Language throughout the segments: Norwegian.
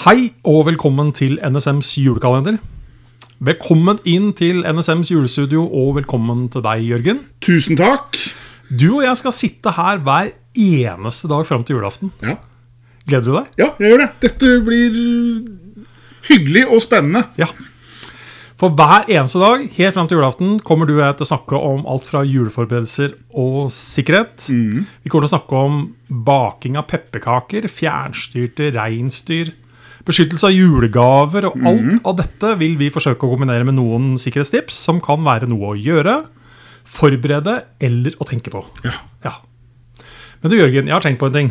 Hei og velkommen til NSMs julekalender. Velkommen inn til NSMs julestudio, og velkommen til deg, Jørgen. Tusen takk. Du og jeg skal sitte her hver eneste dag fram til julaften. Ja. Gleder du deg? ja, jeg gjør det. Dette blir hyggelig og spennende. Ja. For hver eneste dag helt fram til julaften kommer du og jeg til å snakke om alt fra juleforberedelser og sikkerhet. Vi kommer til å snakke om baking av pepperkaker, fjernstyrte reinsdyr, beskyttelse av julegaver, og alt av dette vil vi forsøke å kombinere med noen sikkerhetstips som kan være noe å gjøre, forberede eller å tenke på. Ja. Ja. Men du, Jørgen, jeg har tenkt på en ting.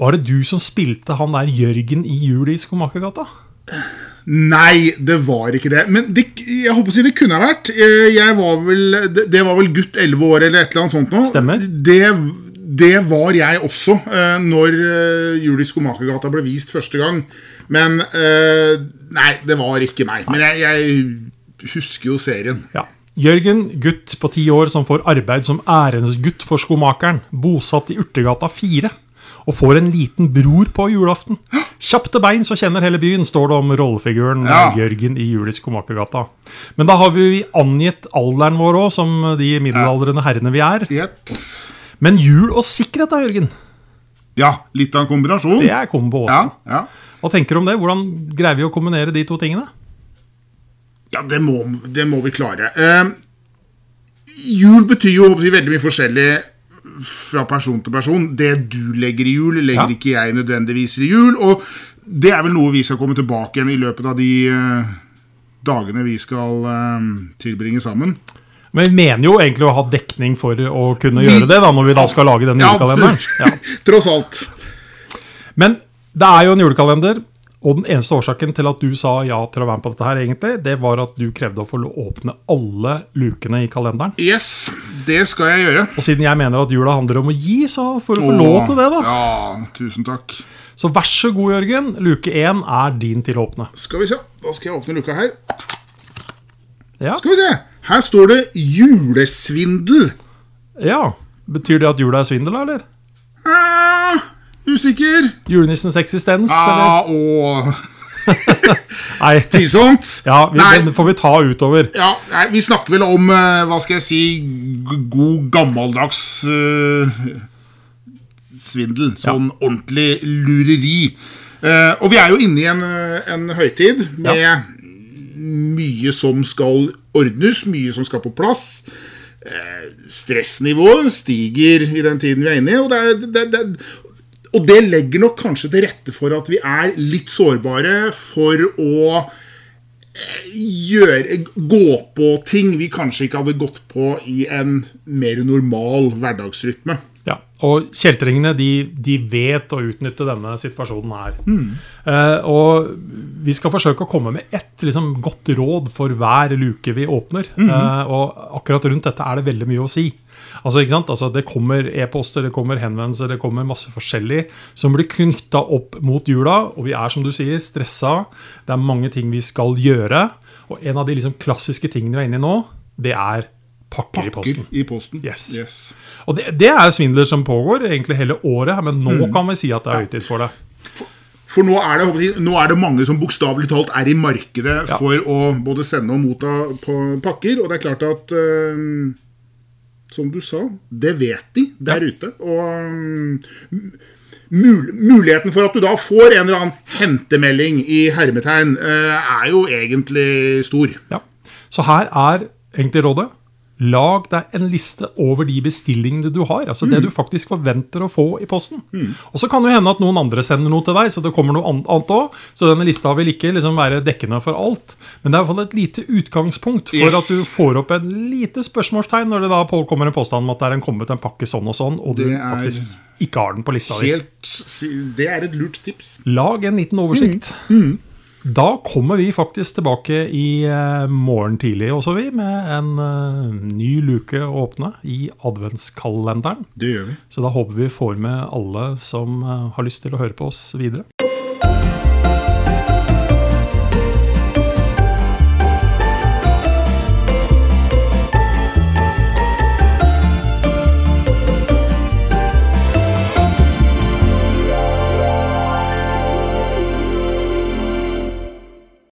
Var det du som spilte han der Jørgen i jul i Skomakergata? Nei, det var ikke det. Men det, jeg håper å si det kunne ha vært. Eh, Jeg var vel, det, det var vel gutt 11 år eller et eller annet sånt noe. Stemmer. Det, det var jeg også eh, når Juli Jul Skomakergata ble vist første gang. Men eh, Nei, det var ikke meg. Men jeg, jeg husker jo serien. Ja. Jørgen, gutt på ti år som får arbeid som æresgutt for skomakeren, bosatt i Urtegata 4, og får en liten bror på julaften. Kjapt til bein så kjenner hele byen, står det om rollefiguren Ja. Jørgen i Juli Skomakergata. Men da har vi angitt alderen vår òg, som de middelaldrende herrene vi er. Jep. Men jul og sikkerhet da, Jørgen? Ja, litt av en kombinasjon. Det er kombo også. Ja, ja. Hva tenker du om det? Hvordan greier vi å kombinere de to tingene? Ja, det må, det må vi klare. Eh, jul betyr jo veldig mye forskjellig fra person til person. Det du legger i jul, legger Ja. ikke jeg nødvendigvis i jul. Og det er vel noe vi skal komme tilbake igjen i løpet av de eh, dagene vi skal eh, tilbringe sammen. Men vi mener jo egentlig å ha dekning for å kunne gjøre det, da, når vi da skal lage denne julekalenderen. Ja. tross alt. Men det er jo en julekalender, og den eneste årsaken til at du sa ja til å være med på dette her, egentlig, det var at du krevde å få åpne alle lukene i kalenderen. Yes, det skal jeg gjøre. Og siden jeg mener at jula handler om å gi, så får du få lov til det, da. Ja, tusen takk. Så vær så god, Jørgen. Luke én er din til å åpne. Skal vi se. Da skal jeg åpne luka her. Ja. Skal vi se. Her står det 'julesvindel'. ja. Betyr det at jula er svindel, da, eller? Ah, usikker. Julenissens eksistens, Ah, eller? Nei. Tvilsomt. Ja, vi, Nei. den får vi ta utover. Ja, nei, vi snakker vel om, eh, hva skal jeg si, god gammeldags uh, svindel. Sånn ordentlig lureri. Uh, og vi er jo inne i en, en høytid med mye som skal ordnes, mye som skal på plass. Eh, stressnivået stiger i den tiden vi er inne i, og det, det, det, og det legger nok kanskje til rette for at vi er litt sårbare for å gjøre, gå på ting vi kanskje ikke hadde gått på i en mer normal hverdagsrytme. Og kjeltringene de, de vet å utnytte denne situasjonen her. Eh, og vi skal forsøke å komme med ett liksom, godt råd for hver luke vi åpner. Eh, og akkurat rundt dette er det veldig mye å si. Altså? Altså, det kommer e-poster, det kommer henvendelser, det kommer masse forskjellig som blir knytta opp mot jula. Og vi er, som du sier, stressa. Det er mange ting vi skal gjøre. Og en av de liksom, klassiske tingene vi er inne i nå, det er pakker, i posten. i posten. Yes. Og det, det er svindler som pågår egentlig hele året, men nå kan vi si at det er høytid for det. For nå er det, jeg, nå er det mange som bokstavelig talt er i markedet Ja. for å både sende og motta på pakker. Og det er klart at øh, Som du sa, det vet de der ute. Og mm, mul muligheten for at du da får en eller annen hentemelding i hermetegn, eh, er jo egentlig stor. Ja. Så her er egentlig rådet. Lag deg en liste over de bestillingene du har. Altså det du faktisk forventer å få i posten. Og så kan det hende at noen andre sender noe til deg, så det kommer noe annet òg. Så denne lista vil ikke liksom være dekkende for alt. Men det er i hvert fall et lite utgangspunkt for Yes. at du får opp en lite spørsmålstegn når det da påkommer en påstand om at det er en kommet en pakke sånn og sånn, og du er- faktisk ikke har den på lista di. Det er et lurt tips. Lag en liten oversikt. Da kommer vi faktisk tilbake i eh, morgen tidlig også, vi, med en eh, ny luke å åpne i adventskalenderen. Det gjør vi. Så da håper vi får med alle som eh, har lyst til å høre på oss videre.